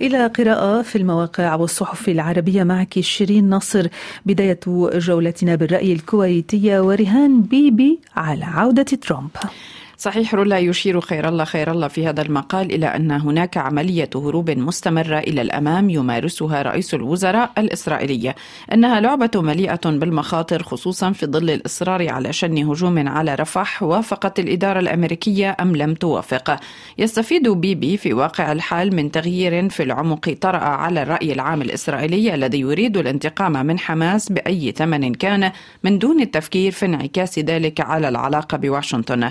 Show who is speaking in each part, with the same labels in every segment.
Speaker 1: إلى قراءة في المواقع والصحف العربية معك شيرين نصر بداية جولتنا بالرأي الكويتية ورهان بيبي على عودة ترامب.
Speaker 2: صحيح رولا يشير خير الله خير الله في هذا المقال إلى أن هناك عملية هروب مستمرة إلى الأمام يمارسها رئيس الوزراء الإسرائيلية. إنها لعبة مليئة بالمخاطر خصوصا في ظل الإصرار على شن هجوم على رفح وافقت الإدارة الأمريكية أم لم توافق. يستفيد بيبي في واقع الحال من تغيير في العمق طرأ على الرأي العام الإسرائيلي الذي يريد الانتقام من حماس بأي ثمن كان من دون التفكير في انعكاس ذلك على العلاقة بواشنطن.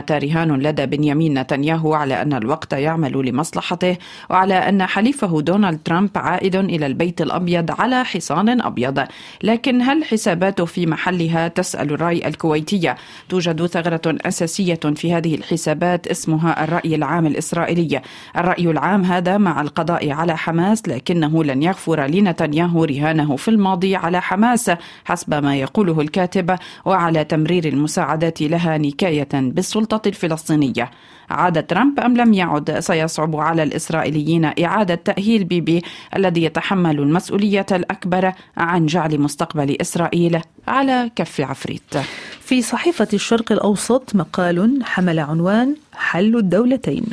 Speaker 2: ثم رهان لدى بنيامين نتنياهو على أن الوقت يعمل لمصلحته وعلى أن حليفه دونالد ترامب عائد إلى البيت الأبيض على حصان أبيض. لكن هل حساباته في محلها تسأل الرأي الكويتية توجد ثغرة أساسية في هذه الحسابات اسمها الرأي العام الإسرائيلي. الرأي العام هذا مع القضاء على حماس لكنه لن يغفر لنتنياهو رهانه في الماضي على حماس حسب ما يقوله الكاتب وعلى تمرير المساعدات لها نكاية بالسلطة. السلطة الفلسطينية. عاد ترامب أم لم يعد سيصعب على الإسرائيليين إعادة تأهيل بيبي الذي يتحمل المسؤولية الأكبر عن جعل مستقبل إسرائيل على كف عفريت
Speaker 1: في صحيفة الشرق الأوسط مقال حمل عنوان حل الدولتين.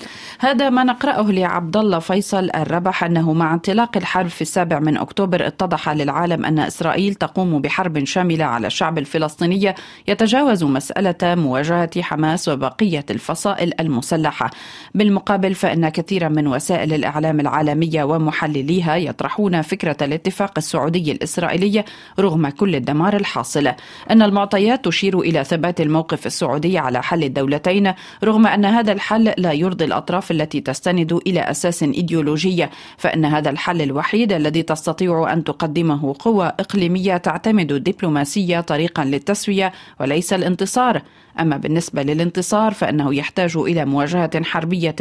Speaker 2: هذا ما نقرأه لعبد الله فيصل الربح أنه مع انطلاق الحرب في السابع من أكتوبر اتضح للعالم أن إسرائيل تقوم بحرب شاملة على الشعب الفلسطيني يتجاوز مسألة مواجهة حماس وبقية الفصائل المسلحة. بالمقابل فإن كثيرا من وسائل الإعلام العالمية ومحلليها يطرحون فكرة الاتفاق السعودي الإسرائيلي رغم كل الدمار الحاصل. أن المعطيات تشير إلى ثبات الموقف السعودي على حل الدولتين رغم أن هذا الحل لا يرضي الأطراف التي تستند إلى أساس إيديولوجية فإن هذا الحل الوحيد الذي تستطيع أن تقدمه قوى إقليمية تعتمد الدبلوماسية طريقا للتسوية وليس الانتصار. أما بالنسبة للانتصار فإنه يحتاج إلى مواجهة حربية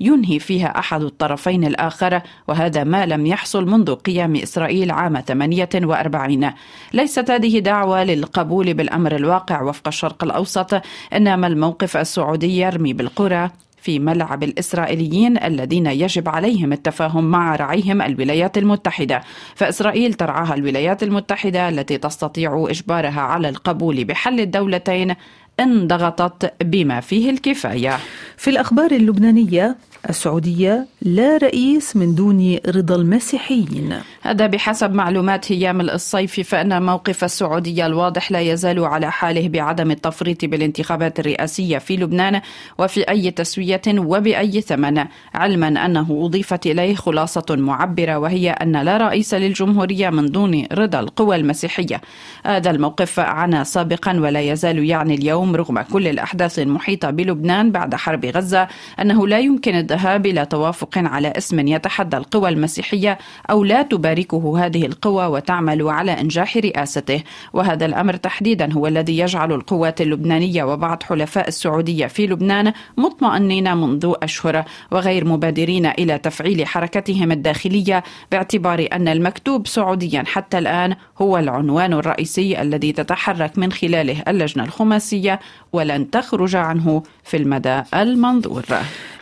Speaker 2: ينهي فيها أحد الطرفين الآخر وهذا ما لم يحصل منذ قيام إسرائيل عام 48 ليست هذه دعوة للقبول بالأمر الواقع وفق الشرق الأوسط إنما الموقف السعودي يرمي بالقرى. في ملعب الإسرائيليين الذين يجب عليهم التفاهم مع رعيهم الولايات المتحدة. فإسرائيل ترعاها الولايات المتحدة التي تستطيع إجبارها على القبول بحل الدولتين إن ضغطت بما فيه الكفاية.
Speaker 1: في الأخبار اللبنانية السعودية لا رئيس من دون رضا المسيحيين.
Speaker 2: هذا بحسب معلومات هيام الصيفي فإن موقف السعودية الواضح لا يزال على حاله بعدم التفريط بالانتخابات الرئاسية في لبنان وفي أي تسوية وبأي ثمن علما أنه أضيفت إليه خلاصة معبرة وهي أن لا رئيس للجمهورية من دون رضا القوى المسيحية. هذا الموقف عنا سابقا ولا يزال يعني اليوم رغم كل الأحداث المحيطة بلبنان بعد حرب غزة أنه لا يمكن الذهاب إلى توافق على اسم يتحدى القوى المسيحية أو لا تباركه هذه القوى وتعمل على إنجاح رئاسته. وهذا الأمر تحديدا هو الذي يجعل القوات اللبنانية وبعض حلفاء السعودية في لبنان مطمئنين منذ أشهر وغير مبادرين إلى تفعيل حركتهم الداخلية باعتبار أن المكتوب سعوديا حتى الآن هو العنوان الرئيسي الذي تتحرك من خلاله اللجنة الخماسية ولن تخرج عنه في المدى المنظور.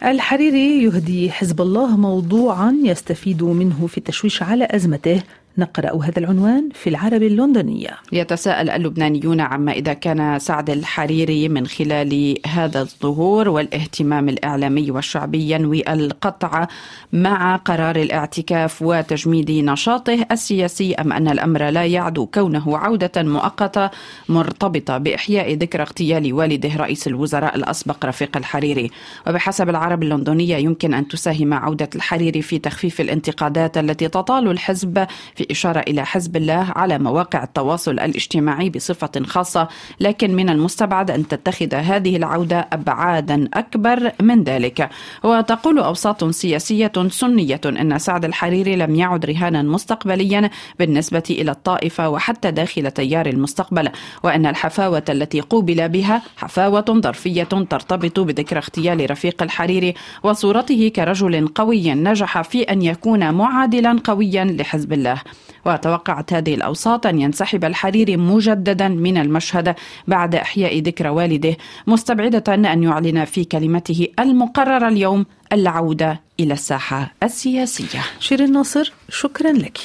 Speaker 1: الحريري يهدي حزب الله موضوعا يستفيد منه في التشويش على أزمته. نقرأ هذا العنوان في العربي اللندنية.
Speaker 2: يتساءل اللبنانيون عما إذا كان سعد الحريري من خلال هذا الظهور والاهتمام الإعلامي والشعبي ينوي القطع مع قرار الاعتكاف وتجميد نشاطه السياسي أم أن الأمر لا يعدو كونه عودة مؤقتة مرتبطة بإحياء ذكرى اغتيال والده رئيس الوزراء الأسبق رفيق الحريري. وبحسب العرب اللندنية يمكن أن تساهم عودة الحريري في تخفيف الانتقادات التي تطال الحزب في إشارة إلى حزب الله على مواقع التواصل الاجتماعي بصفة خاصة لكن من المستبعد أن تتخذ هذه العودة أبعادا أكبر من ذلك. وتقول أوساط سياسية سنية أن سعد الحريري لم يعد رهانا مستقبليا بالنسبة إلى الطائفة وحتى داخل تيار المستقبل وأن الحفاوة التي قوبل بها حفاوة ظرفية ترتبط بذكرى اغتيال رفيق الحريري وصورته كرجل قوي نجح في أن يكون معادلا قويا لحزب الله. وتوقعت هذه الأوساط أن ينسحب الحريري مجددا من المشهد بعد إحياء ذكرى والده مستبعدة أن يعلن في كلمته المقررة اليوم العودة إلى الساحة السياسية.
Speaker 1: شيرين ناصر شكرا لك.